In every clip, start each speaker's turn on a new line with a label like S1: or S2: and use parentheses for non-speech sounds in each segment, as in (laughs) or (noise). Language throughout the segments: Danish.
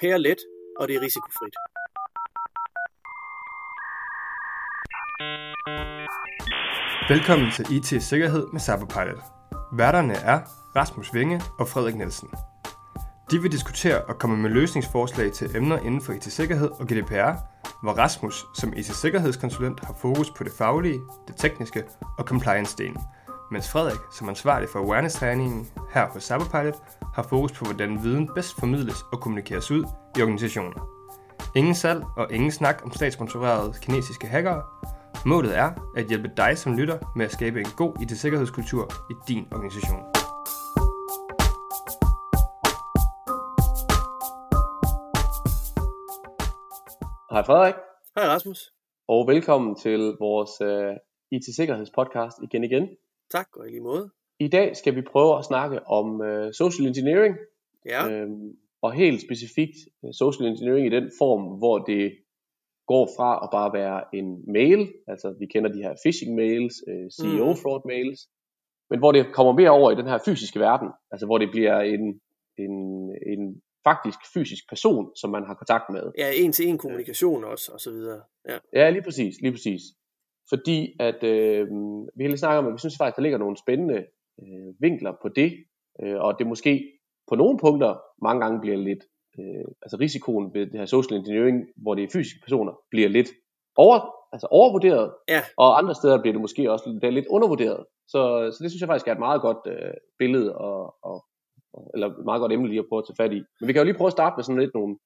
S1: GDPR-let, og det er risikofrit.
S2: Velkommen til IT Sikkerhed med Cyberpilot. Værterne er Rasmus Vinge og Frederik Nielsen. De vil diskutere og komme med løsningsforslag til emner inden for IT-sikkerhed og GDPR, hvor Rasmus som IT-sikkerhedskonsulent har fokus på det faglige, det tekniske og compliance-delen, mens Frederik som ansvarlig for awareness-træningen her på Cyberpilot har fokus på, hvordan viden bedst formidles og kommunikeres ud i organisationen. Ingen salg og ingen snak om statssponsorerede kinesiske hackere. Målet er at hjælpe dig som lytter med at skabe en god IT-sikkerhedskultur i din organisation.
S3: Hej Frederik,
S1: Hej Rasmus.
S3: og velkommen til vores uh, IT-sikkerhedspodcast igen igen.
S1: Tak, og i lige måde.
S3: I dag skal vi prøve at snakke om uh, social engineering,
S1: Ja,
S3: øhm, og helt specifikt uh, social engineering i den form, hvor det går fra at bare være en mail, altså vi kender de her phishing mails, uh, CEO
S1: Mhm.
S3: fraud mails, men hvor det kommer mere over i den her fysiske verden, altså hvor det bliver en, en, en faktisk fysisk person, som man har kontakt med.
S1: ja en-til-en kommunikation også, og så videre. Ja.
S3: Ja, lige præcis, lige præcis. Fordi at øh, vi har lige snakket om, at vi synes faktisk, der ligger nogle spændende øh, vinkler på det, øh, og det måske på nogle punkter mange gange bliver lidt, øh, altså risikoen ved det her social engineering, hvor det er fysiske personer, bliver lidt over, altså overvurderet,
S1: Ja.
S3: og andre steder bliver det måske også lidt, lidt undervurderet. Så, så det synes jeg faktisk er et meget godt øh, billede, og, og, eller et meget godt emne lige at prøve at tage fat i. Men vi kan jo lige prøve at starte med sådan lidt nogle,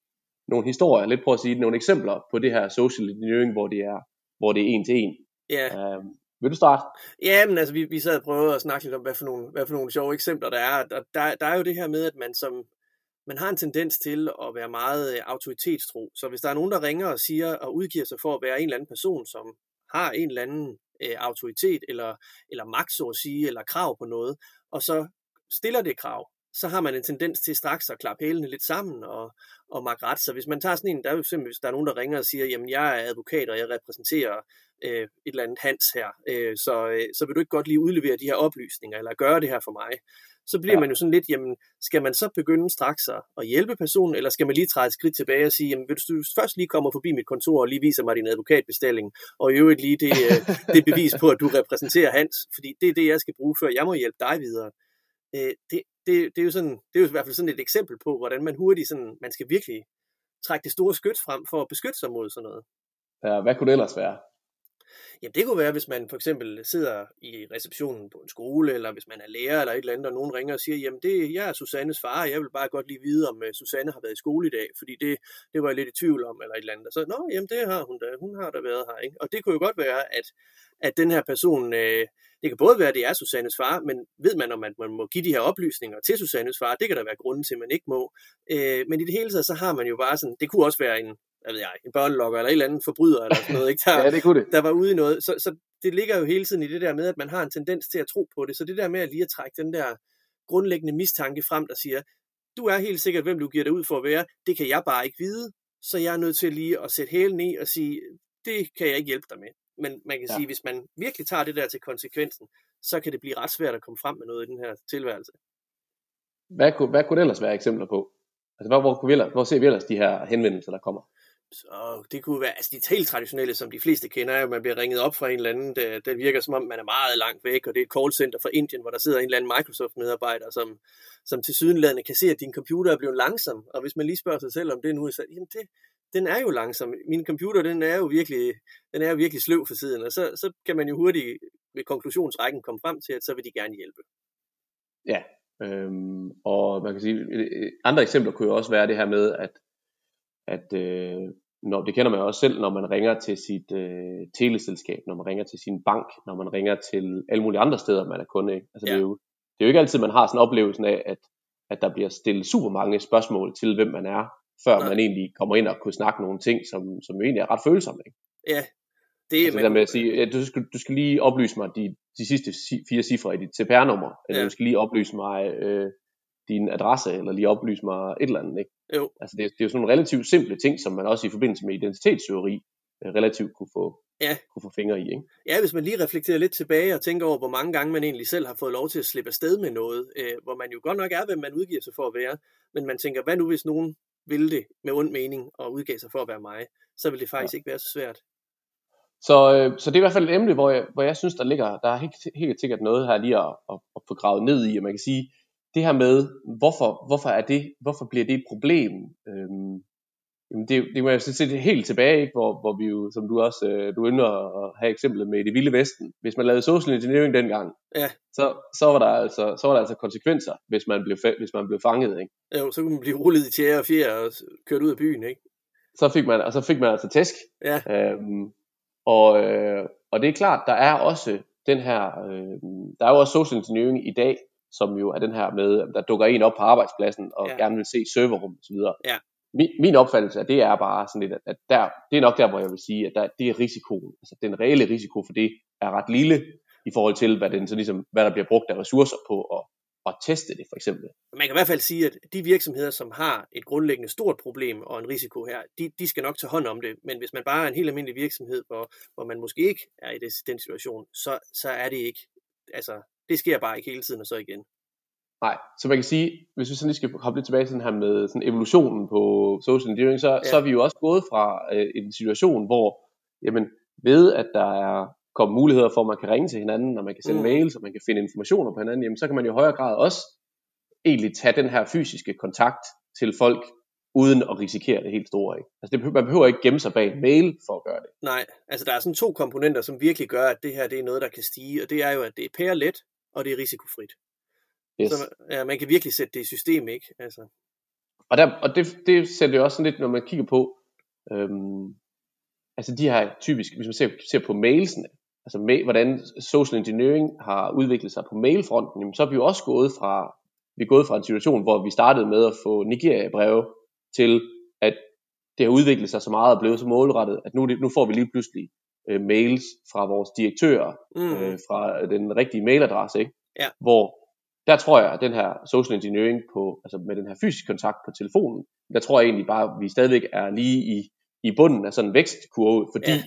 S3: nogle historier, lidt prøve at sige nogle eksempler på det her social engineering, hvor det er, hvor det er en til en.
S1: Ja,
S3: Uh, vil du starte?
S1: ja men altså, vi, vi sad og prøvede at snakke lidt om, hvad for nogle, hvad for nogle sjove eksempler der er. Og der, der er jo det her med, at man som man har en tendens til at være meget øh, autoritetstro. Så hvis der er nogen, der ringer og siger og udgiver sig for at være en eller anden person, som har en eller anden øh, autoritet eller, eller magt, så at sige, eller krav på noget, og så stiller det krav, så har man en tendens til straks at klappe hælene lidt sammen og, og makke ret. Så hvis man tager sådan en, der er jo simpelthen, hvis der er nogen, der ringer og siger, jamen jeg er advokat, og jeg repræsenterer øh, et eller andet Hans her, øh, så, øh, så vil du ikke godt lige udlevere de her oplysninger, eller gøre det her for mig. Så bliver
S3: Ja.
S1: man jo sådan lidt, jamen skal man så begynde straks at, hjælpe personen, eller skal man lige træde et skridt tilbage og sige, jamen hvis du først lige kommer forbi mit kontor og lige viser mig din advokatbestilling, og i øvrigt lige det, øh, (laughs) det bevis på, at du repræsenterer Hans, fordi det er det, jeg skal bruge, før jeg må hjælpe dig videre. Øh, det, det, det, er jo sådan, det er jo i hvert fald sådan et eksempel på, hvordan man hurtigt sådan, man skal virkelig trække det store skyt frem for at beskytte sig mod sådan noget.
S3: Ja, hvad kunne det ellers være?
S1: Jamen det kunne være, hvis man for eksempel sidder i receptionen på en skole, eller hvis man er lærer eller et eller andet, og nogen ringer og siger, jamen det, jeg er Susannes far, og jeg vil bare godt lige vide, om uh, Susanne har været i skole i dag, fordi det, det var jeg lidt i tvivl om, eller et eller andet. Og så, nå, jamen det har hun da, hun har da været her, ikke? Og det kunne jo godt være, at, at den her person, øh, det kan både være, at det er Susannes far, men ved man, om man, man må give de her oplysninger til Susannes far, det kan der være grunden til, at man ikke må. Øh, men i det hele taget, så har man jo bare sådan, det kunne også være en, hvad ved jeg, en børnelokker, eller et eller andet forbryder, eller sådan noget, ikke? Der, (laughs)
S3: Ja, det kunne det.
S1: der var ude i noget. Så, så det ligger jo hele tiden i det der med, at man har en tendens til at tro på det. Så det der med at lige at trække den der grundlæggende mistanke frem, der siger, du er helt sikkert, hvem du giver dig ud for at være, det kan jeg bare ikke vide, så jeg er nødt til lige at sætte hælen i og sige, det kan jeg ikke hjælpe dig med. Men man kan ja.
S3: Ja.
S1: sige, hvis man virkelig tager det der til konsekvensen, så kan det blive ret svært at komme frem med noget i den her tilværelse.
S3: Hvad kunne, hvad kunne det ellers være eksempler på? Altså, hvor, hvor, kunne vi ellers, hvor ser vi ellers de her henvendelser, der kommer?
S1: Så det kunne være, altså de helt traditionelle, som de fleste kender, er jo, at man bliver ringet op fra en eller anden, der, der virker som om, man er meget langt væk, og det er et callcenter fra Indien, hvor der sidder en eller anden Microsoft-medarbejder, som, som til sydenlandet kan se, at din computer er blevet langsom, og hvis man lige spørger sig selv om det nu, så jamen det, den er jo langsom. Min computer, den er jo virkelig, den er jo virkelig sløv for tiden, og så, så kan man jo hurtigt ved konklusionsrækken komme frem til, at så vil de gerne hjælpe.
S3: Ja, øhm, og man kan sige, øh, øh, andre eksempler kunne jo også være det her med, at, at øh, når, det kender man jo også selv, når man ringer til sit øh, teleselskab, når man ringer til sin bank, når man ringer til alle mulige andre steder, man er kunde. Ikke? Altså, ja. det, er jo, det er jo ikke altid, man har sådan en oplevelse af, at, at der bliver stillet super mange spørgsmål til, hvem man er, før
S1: Nej.
S3: man egentlig kommer ind og kunne snakke nogle ting, som, som egentlig er ret følsomme. Ikke?
S1: Ja, det
S3: Altså det der med at sige, ja, du, skal, du skal lige oplyse mig de, de sidste si- fire cifre i dit CPR-nummer, eller
S1: ja.
S3: du skal lige oplyse mig øh, din adresse, eller lige oplyse mig et eller andet. Ikke?
S1: Jo,
S3: Altså det, det er jo sådan nogle relativt simple ting, som man også i forbindelse med identitetsteori øh, relativt kunne få,
S1: Ja.
S3: kunne få fingre i. Ikke?
S1: Ja, hvis man lige reflekterer lidt tilbage og tænker over, hvor mange gange man egentlig selv har fået lov til at slippe afsted med noget, øh, hvor man jo godt nok er, hvem man udgiver sig for at være, men man tænker, hvad nu hvis nogen ville det med ond mening og udgav sig for at være mig, så ville det faktisk ja. ikke være så svært.
S3: Så, øh, så det er i hvert fald et emne, hvor jeg, hvor jeg synes, der ligger, der er helt, helt sikkert noget her lige at, at, at få gravet ned i, og man kan sige, det her med, hvorfor, hvorfor er det, hvorfor bliver det et problem? Øhm, jamen det, det må jeg så se helt tilbage, ikke? Hvor, hvor vi jo, som du også, øh, du ynder at have eksemplet med det vilde vesten. Hvis man lavede social engineering dengang,
S1: ja.
S3: så, så, var der altså, så var der altså konsekvenser, hvis man blev, hvis man blev fanget. Ikke?
S1: Jo, så kunne man blive rullet i tjære og fjer og kørt ud af byen, ikke?
S3: Så fik man, og så fik man altså tæsk.
S1: Ja.
S3: Øhm, og, øh, og det er klart, der er også den her, øh, der er jo også social engineering i dag, som jo er den her med, der dukker en op på arbejdspladsen og ja. gerne vil se serverrum osv.
S1: Ja.
S3: Min, min opfattelse af det er bare sådan lidt, at der, det er nok der, hvor jeg vil sige, at der, det er risikoen, altså den reelle risiko for det er ret lille i forhold til, hvad, den, så ligesom, hvad der bliver brugt af ressourcer på at, at teste det for eksempel.
S1: Man kan i hvert fald sige, at de virksomheder, som har et grundlæggende stort problem og en risiko her, de, de skal nok tage hånd om det. Men hvis man bare er en helt almindelig virksomhed, hvor, hvor man måske ikke er i det, den situation, så, så er det ikke, altså det sker bare ikke hele tiden og så igen.
S3: Nej, så man kan sige, hvis vi sådan lige skal hoppe lidt tilbage til den her med sådan evolutionen på social engineering, så, ja. så er vi jo også gået fra øh, en situation, hvor jamen, ved at der er kommet muligheder for, at man kan ringe til hinanden, og man kan sende mm. mails, og man kan finde informationer på hinanden, jamen, så kan man jo i højere grad også egentlig tage den her fysiske kontakt til folk, uden at risikere det helt store. Ikke? Altså det, man behøver ikke gemme sig bag en mail for at gøre det.
S1: Nej, altså der er sådan to komponenter, som virkelig gør, at det her det er noget, der kan stige, og det er jo, at det er pære let, og det er risikofrit. Yes. Så ja, man kan virkelig sætte det i system, ikke? Altså.
S3: Og, der, og det, det sætter jo også sådan lidt, når man kigger på, øhm, altså de her typisk, hvis man ser, ser på mailsene, altså med, hvordan social engineering har udviklet sig på mailfronten, jamen, så er vi jo også gået fra, vi er gået fra en situation, hvor vi startede med at få Nigeria-breve, til at det har udviklet sig så meget og blevet så målrettet, at nu, nu får vi lige pludselig øh, mails fra vores direktører, mm. øh, fra den rigtige mailadresse, ikke?
S1: Ja.
S3: hvor der tror jeg, at den her social engineering på, altså med den her fysiske kontakt på telefonen, der tror jeg egentlig bare, at vi stadigvæk er lige i, i bunden af sådan en vækstkurve, fordi ja.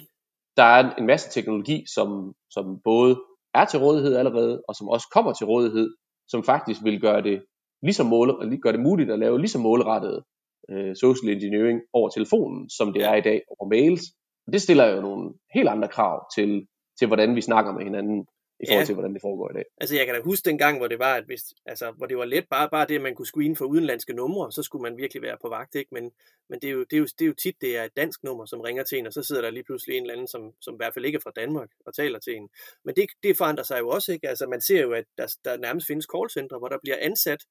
S3: der er en masse teknologi, som, som både er til rådighed allerede, og som også kommer til rådighed, som faktisk vil gøre det, ligesom måle, gøre det muligt at lave lige så målrettet øh, social engineering over telefonen, som det er i dag over mails. Det stiller jo nogle helt andre krav til, til hvordan vi snakker med hinanden i forhold ja. til, hvordan det foregår i dag.
S1: Altså jeg kan da huske den gang, hvor det var, at hvis, altså, hvor det var let, bare, bare det, at man kunne screene for udenlandske numre, så skulle man virkelig være på vagt, ikke? Men, men det, er jo, det, er jo, det er jo tit, det er et dansk nummer, som ringer til en, og så sidder der lige pludselig en eller anden, som, som i hvert fald ikke er fra Danmark, og taler til en. Men det, det forandrer sig jo også, ikke? Altså man ser jo, at der, der nærmest findes callcentre, hvor der bliver ansat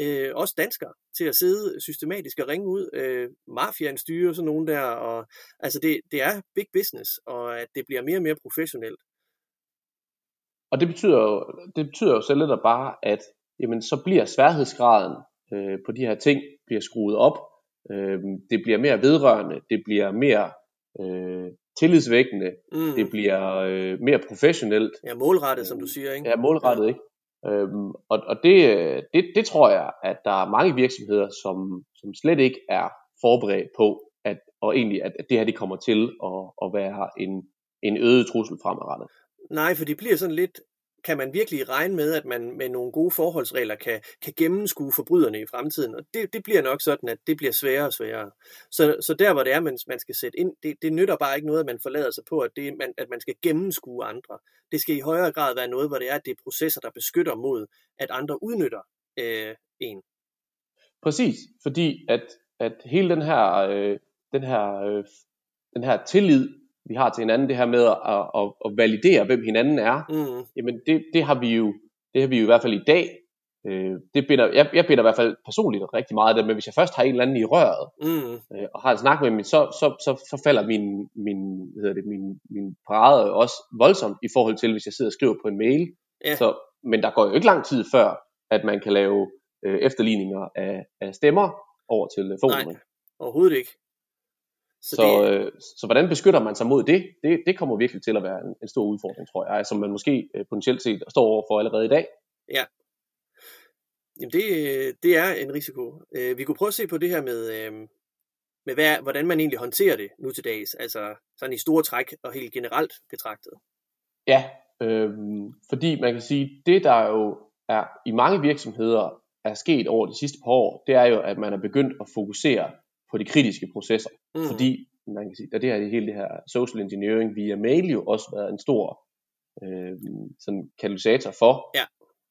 S1: øh, også danskere til at sidde systematisk og ringe ud. Øh, mafiaen styrer sådan nogen der, og altså det, det er big business, og at det bliver mere og mere professionelt.
S3: Og det betyder jo, det betyder jo selv lidt bare, at jamen, så bliver sværhedsgraden øh, på de her ting bliver skruet op. Øh, det bliver mere vedrørende, det bliver mere øh, tillidsvækkende, mm. det bliver øh, mere professionelt.
S1: Ja, målrettet, som du siger, ikke?
S3: Ja, målrettet, ja. ikke? Øhm, og og det, det, det tror jeg, at der er mange virksomheder, som, som slet ikke er forberedt på, at, og egentlig, at, at det her det kommer til at, at være en, en øget trussel fremadrettet.
S1: Nej, for det bliver sådan lidt, kan man virkelig regne med, at man med nogle gode forholdsregler kan, kan gennemskue forbryderne i fremtiden? Og det, det bliver nok sådan, at det bliver sværere og sværere. Så, så der, hvor det er, man, man skal sætte ind, det, det nytter bare ikke noget, at man forlader sig på, at, det, man, at man skal gennemskue andre. Det skal i højere grad være noget, hvor det er, at det er processer, der beskytter mod, at andre udnytter øh, en.
S3: Præcis, fordi at, at hele den her, øh, den her, øh, den her tillid vi har til hinanden, det her med at, at, at validere, hvem hinanden er, mm. jamen det, det, har vi jo, det har vi jo i hvert fald i dag. Øh, det binder, jeg, jeg binder i hvert fald personligt rigtig meget af det, men hvis jeg først har en eller anden i røret, mm. øh, og har en snak med min, så, så, så, så falder min, min, hvad hedder det, min, min parade også voldsomt i forhold til, hvis jeg sidder og skriver på en mail. Ja. Så, men der går jo ikke lang tid før, at man kan lave øh, efterligninger af, af stemmer over telefonen.
S1: Nej, overhovedet ikke.
S3: Så, så, det... øh, så hvordan beskytter man sig mod det? det? Det kommer virkelig til at være en, en stor udfordring, tror jeg, som man måske øh, potentielt set står over for allerede i dag.
S1: Ja. Jamen det, det er en risiko. Øh, vi kunne prøve at se på det her med, øh, med hvad, hvordan man egentlig håndterer det nu til dags, altså sådan i store træk og helt generelt betragtet.
S3: Ja, øh, fordi man kan sige, det der jo er i mange virksomheder er sket over de sidste par år, det er jo, at man er begyndt at fokusere på de kritiske processer.
S1: Mm.
S3: Fordi, man kan sige, at det her, hele det her social engineering via mail jo også været en stor øh, sådan katalysator for.
S1: Ja.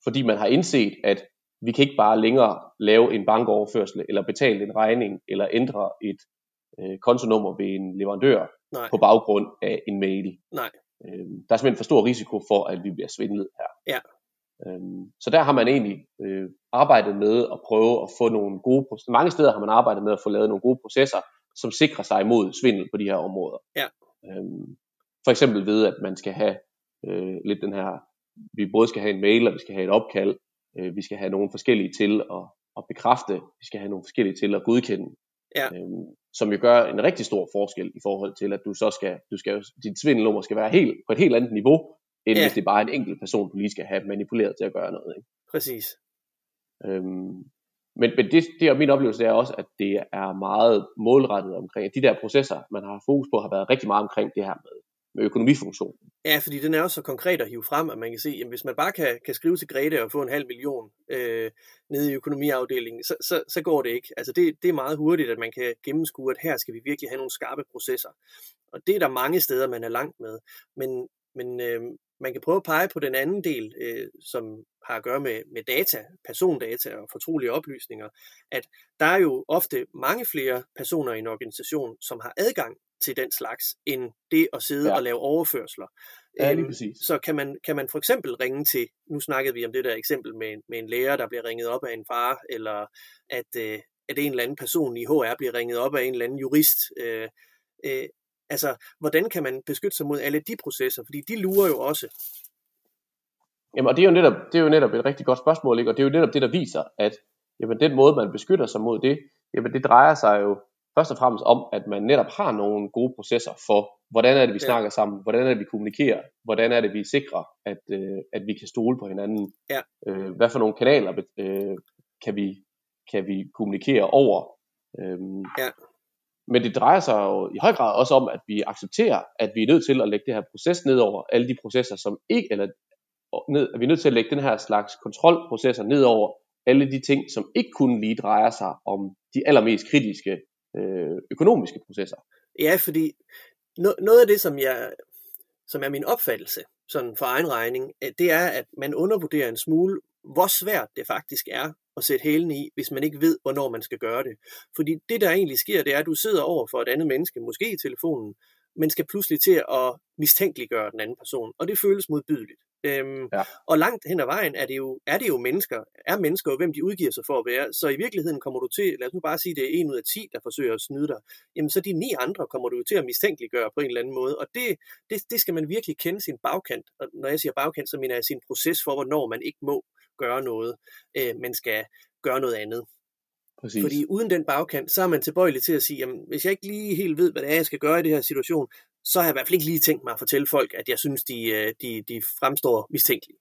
S3: Fordi man har indset, at vi kan ikke bare længere lave en bankoverførsel, eller betale en regning, eller ændre et øh, kontonummer ved en leverandør
S1: Nej.
S3: på baggrund af en mail.
S1: Nej.
S3: Øh, der er simpelthen for stor risiko for, at vi bliver svindlet her.
S1: Ja.
S3: Øhm, så der har man egentlig øh, arbejdet med at prøve at få nogle gode processer. Mange steder har man arbejdet med at få lavet nogle gode processer, som sikrer sig imod svindel på de her områder.
S1: Ja.
S3: Øhm, for eksempel ved, at man skal have øh, lidt den her, vi både skal have en mail, og vi skal have et opkald, øh, vi skal have nogle forskellige til at, at bekræfte, vi skal have nogle forskellige til at godkende.
S1: Ja.
S3: Øhm, som jo gør en rigtig stor forskel i forhold til, at du så skal, du skal dit svindelnummer skal være helt, på et helt andet niveau, end
S1: Ja.
S3: hvis det bare er en enkelt person, du lige skal have manipuleret til at gøre noget. Ikke?
S1: Præcis.
S3: Øhm, men men det, det er min oplevelse er også, at det er meget målrettet omkring, at de der processer, man har fokus på, har været rigtig meget omkring det her med, med økonomifunktionen.
S1: Ja, fordi den er jo så konkret at hive frem, at man kan se, at hvis man bare kan, kan skrive til Grete og få en halv million øh, nede i økonomiafdelingen, så, så, så går det ikke. Altså det, det er meget hurtigt, at man kan gennemskue, at her skal vi virkelig have nogle skarpe processer. Og det er der mange steder, man er langt med. Men, men øh, man kan prøve at pege på den anden del, øh, som har at gøre med, med data, persondata og fortrolige oplysninger, at der er jo ofte mange flere personer i en organisation, som har adgang til den slags, end det at sidde
S3: Ja.
S1: og lave overførsler.
S3: Ja, lige
S1: Øhm,
S3: præcis.
S1: Så kan man, kan man for eksempel ringe til, nu snakkede vi om det der eksempel med, en- med en lærer, der bliver ringet op af en far, eller at, øh, at en eller anden person i HR bliver ringet op af en eller anden jurist. Øh, øh, altså, hvordan kan man beskytte sig mod alle de processer? Fordi de lurer jo også.
S3: Jamen, og det er, jo netop, det er jo netop et rigtig godt spørgsmål, ikke? og det er jo netop det, der viser, at jamen, den måde, man beskytter sig mod det, jamen, det drejer sig jo først og fremmest om, at man netop har nogle gode processer for, hvordan er det, vi
S1: Ja.
S3: snakker sammen, hvordan er det, vi kommunikerer, hvordan er det, vi sikrer, at, øh, at vi kan stole på hinanden,
S1: Ja.
S3: øh, hvad for nogle kanaler øh, kan, vi, kan vi kommunikere over. Øhm,
S1: Ja.
S3: Men det drejer sig jo i høj grad også om, at vi accepterer, at vi er nødt til at lægge det her proces ned over alle de processer, som ikke, eller ned, at vi er nødt til at lægge den her slags kontrolprocesser ned over alle de ting, som ikke kun lige drejer sig om de allermest kritiske øh, økonomiske processer.
S1: Ja, fordi no, noget af det, som, jeg, som er min opfattelse, sådan for egen regning, øh, det er, at man undervurderer en smule, hvor svært det faktisk er at sætte hælen i, hvis man ikke ved, hvornår man skal gøre det. Fordi det, der egentlig sker, det er, at du sidder over for et andet menneske, måske i telefonen, men skal pludselig til at mistænkeliggøre den anden person, og det føles modbydeligt. Øhm,
S3: Ja.
S1: Og langt hen ad vejen er det, jo, er det jo mennesker, er mennesker jo, hvem de udgiver sig for at være, så i virkeligheden kommer du til, lad os nu bare sige, det er en ud af 10, der forsøger at snyde dig, jamen så de ni andre kommer du jo til at mistænkeliggøre på en eller anden måde, og det, det, det skal man virkelig kende sin bagkant, og når jeg siger bagkant, så mener jeg sin proces for, hvornår man ikke må gøre noget, øh, men skal gøre noget andet.
S3: Præcis.
S1: Fordi uden den bagkant, så er man tilbøjelig til at sige, jamen, hvis jeg ikke lige helt ved, hvad det er, jeg skal gøre i det her situation, så har jeg i hvert fald ikke lige tænkt mig at fortælle folk, at jeg synes, de, øh, de, de fremstår mistænkelige.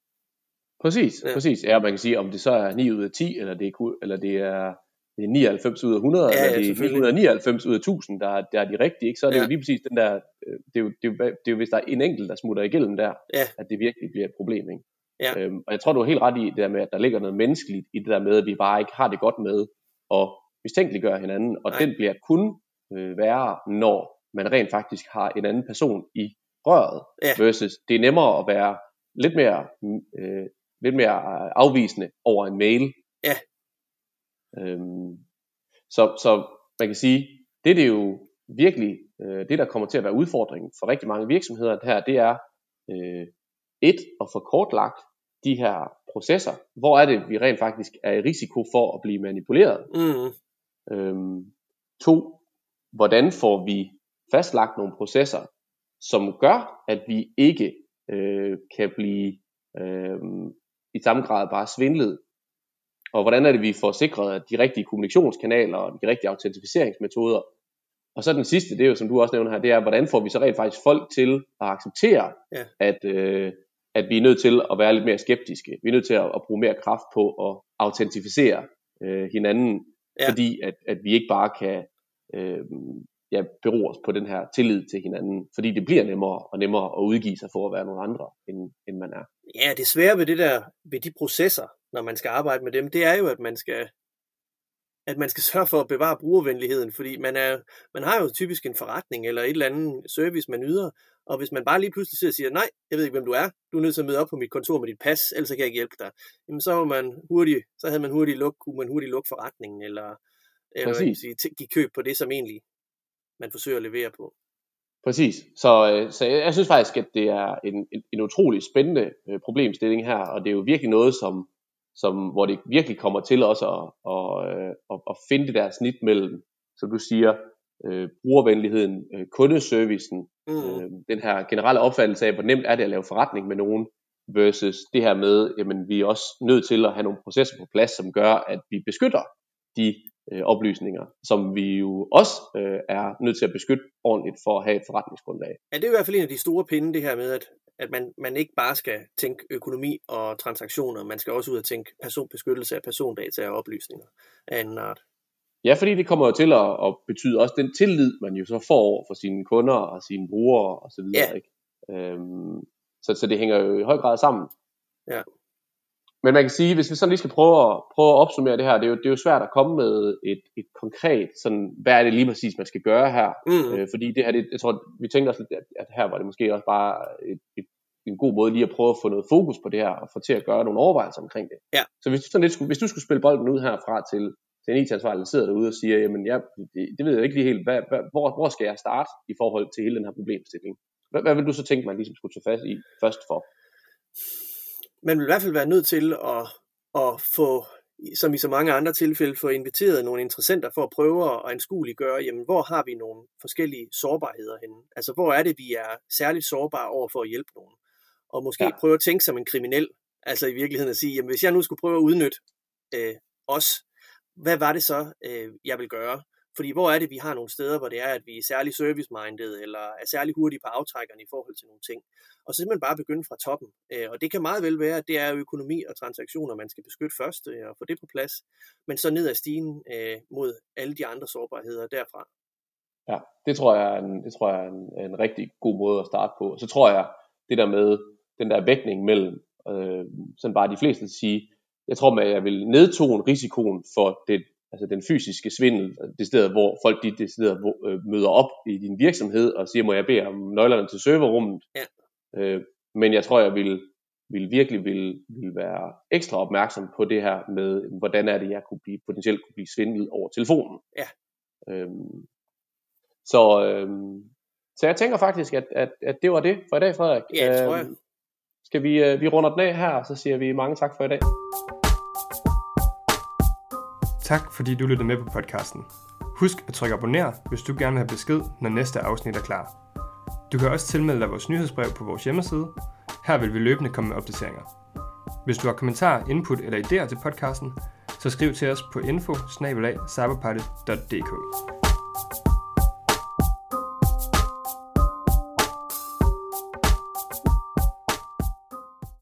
S3: Præcis,
S1: Ja.
S3: præcis. Ja, man kan sige, om det så er 9 ud af 10, eller det er, eller det er, det er 99 ud af 100,
S1: Ja,
S3: eller det er
S1: selvfølgelig.
S3: 999 ud af 1000, der, er- der er de rigtige. Ikke? Så er det
S1: Ja.
S3: jo lige præcis den der, øh, det er, jo, det, er jo, det er jo, hvis der er en enkelt, der smutter igennem der,
S1: Ja.
S3: at det virkelig bliver et problem. Ikke?
S1: Ja.
S3: Øhm, og jeg tror, du er helt ret i det der med, at der ligger noget menneskeligt i det der med, at vi bare ikke har det godt med at mistænkeliggøre hinanden, og
S1: Nej.
S3: den bliver kun øh, værre, når man rent faktisk har en anden person i røret,
S1: Ja.
S3: versus det er nemmere at være lidt mere, mm, øh, lidt mere øh, afvisende over en mail.
S1: Ja.
S3: Øhm, så, så man kan sige, det er det jo virkelig, øh, det der kommer til at være udfordringen for rigtig mange virksomheder her, det er øh, et at få kortlagt de her processer. Hvor er det, vi rent faktisk er i risiko for at blive manipuleret?
S1: Mm,
S3: Øhm, to, hvordan får vi fastlagt nogle processer, som gør, at vi ikke øh, kan blive øh, i samme grad bare svindlet? Og hvordan er det, vi får sikret de rigtige kommunikationskanaler og de rigtige autenticeringsmetoder? Og så den sidste, det er jo som du også nævner her, det er, hvordan får vi så rent faktisk folk til at acceptere,
S1: Ja.
S3: at, øh, at vi er nødt til at være lidt mere skeptiske. Vi er nødt til at, at bruge mere kraft på at autenticere øh, hinanden,
S1: ja.
S3: fordi at, at vi ikke bare kan øh, ja, bero os på den her tillid til hinanden, fordi det bliver nemmere og nemmere at udgive sig for at være nogle andre, end, end man er.
S1: Ja, det svære ved det der, ved de processer, når man skal arbejde med dem, det er jo, at man skal, at man skal sørge for at bevare brugervenligheden, fordi man, er, man har jo typisk en forretning eller et eller andet service, man yder, og hvis man bare lige pludselig siger, siger, nej, jeg ved ikke, hvem du er, du er nødt til at møde op på mit kontor med dit pas, ellers kan jeg ikke hjælpe dig, jamen så, var man hurtigt, så havde man hurtigt luk, kunne man hurtigt lukke forretningen, eller, eller sige, give køb på det, som egentlig man forsøger at levere på.
S3: Præcis. Så, øh, så jeg, synes faktisk, at det er en, en, en utrolig spændende øh, problemstilling her, og det er jo virkelig noget, som, som, hvor det virkelig kommer til også at, at, øh, at, at finde det der snit mellem, som du siger, øh, brugervenligheden, øh, kundeservicen, mm. øh, den her generelle opfattelse af, hvor nemt er det at lave forretning med nogen, versus det her med, jamen vi er også nødt til at have nogle processer på plads, som gør, at vi beskytter de øh, oplysninger, som vi jo også øh, er nødt til at beskytte ordentligt for at have et forretningsgrundlag.
S1: Ja, det er i hvert fald en af de store pinde, det her med, at, at man, man ikke bare skal tænke økonomi og transaktioner, man skal også ud og tænke personbeskyttelse af persondata og oplysninger af en art.
S3: Ja, fordi det kommer jo til at, at betyde også den tillid, man jo så får over for sine kunder og sine brugere og så videre. Ja. Ikke? Øhm, så, så det hænger jo i høj grad sammen.
S1: Ja.
S3: Men man kan sige, hvis vi sådan lige skal prøve at, prøve at opsummere det her, det er, jo, det er jo svært at komme med et, et konkret, sådan, hvad er det lige præcis, man skal gøre her? Mm. Øh, fordi det her, det, jeg tror, vi tænkte også, at, at her var det måske også bare et, et, en god måde lige at prøve at få noget fokus på det her, og få til at gøre nogle overvejelser omkring det.
S1: Ja.
S3: Så hvis du, sådan lidt skulle, hvis du skulle spille bolden ud herfra til, til en IT-ansvarlig, der sidder derude og siger, jamen ja, det, det ved jeg ikke lige helt, hvad, hvad, hvor, hvor skal jeg starte i forhold til hele den her problemstilling? Hvad, hvad vil du så tænke, man ligesom skulle tage fast i først for?
S1: Man vil i hvert fald være nødt til at, at få, som i så mange andre tilfælde, få inviteret nogle interessenter for at prøve at anskueliggøre, jamen, hvor har vi nogle forskellige sårbarheder henne? Altså, hvor er det, vi er særligt sårbare over for at hjælpe nogen? Og måske ja. prøve at tænke som en kriminel, altså i virkeligheden at sige, jamen, hvis jeg nu skulle prøve at udnytte øh, os, hvad var det så, øh, jeg vil gøre? Fordi hvor er det, vi har nogle steder, hvor det er, at vi er særlig service-minded, eller er særlig hurtige på aftrækkerne i forhold til nogle ting. Og så simpelthen bare begynde fra toppen. Øh, og det kan meget vel være, at det er økonomi og transaktioner, man skal beskytte først øh, og få det på plads. Men så ned ad stigen øh, mod alle de andre sårbarheder derfra.
S3: Ja, det tror jeg er en, det tror jeg er en, en rigtig god måde at starte på. Så tror jeg, det der med den der vægtning mellem, øh, sådan bare de fleste sige, jeg tror, at jeg vil nedtone risikoen for det altså den fysiske svindel, det sted, hvor folk de, det sted, hvor, øh, møder op i din virksomhed og siger, må jeg bede om nøglerne til serverrummet.
S1: Ja.
S3: Øh, men jeg tror, jeg vil, vil virkelig vil, vil være ekstra opmærksom på det her med, hvordan er det, jeg kunne blive, potentielt kunne blive svindlet over telefonen.
S1: Ja.
S3: Øhm, så, øhm, så jeg tænker faktisk, at, at, at det var det for i dag, Frederik.
S1: Ja, det tror jeg. Øhm,
S3: skal vi, øh, vi runder den af her, og så siger vi mange tak for i dag.
S2: Tak fordi du lyttede med på podcasten. Husk at trykke abonner, hvis du gerne vil have besked, når næste afsnit er klar. Du kan også tilmelde dig vores nyhedsbrev på vores hjemmeside. Her vil vi løbende komme med opdateringer. Hvis du har kommentarer, input eller idéer til podcasten, så skriv til os på info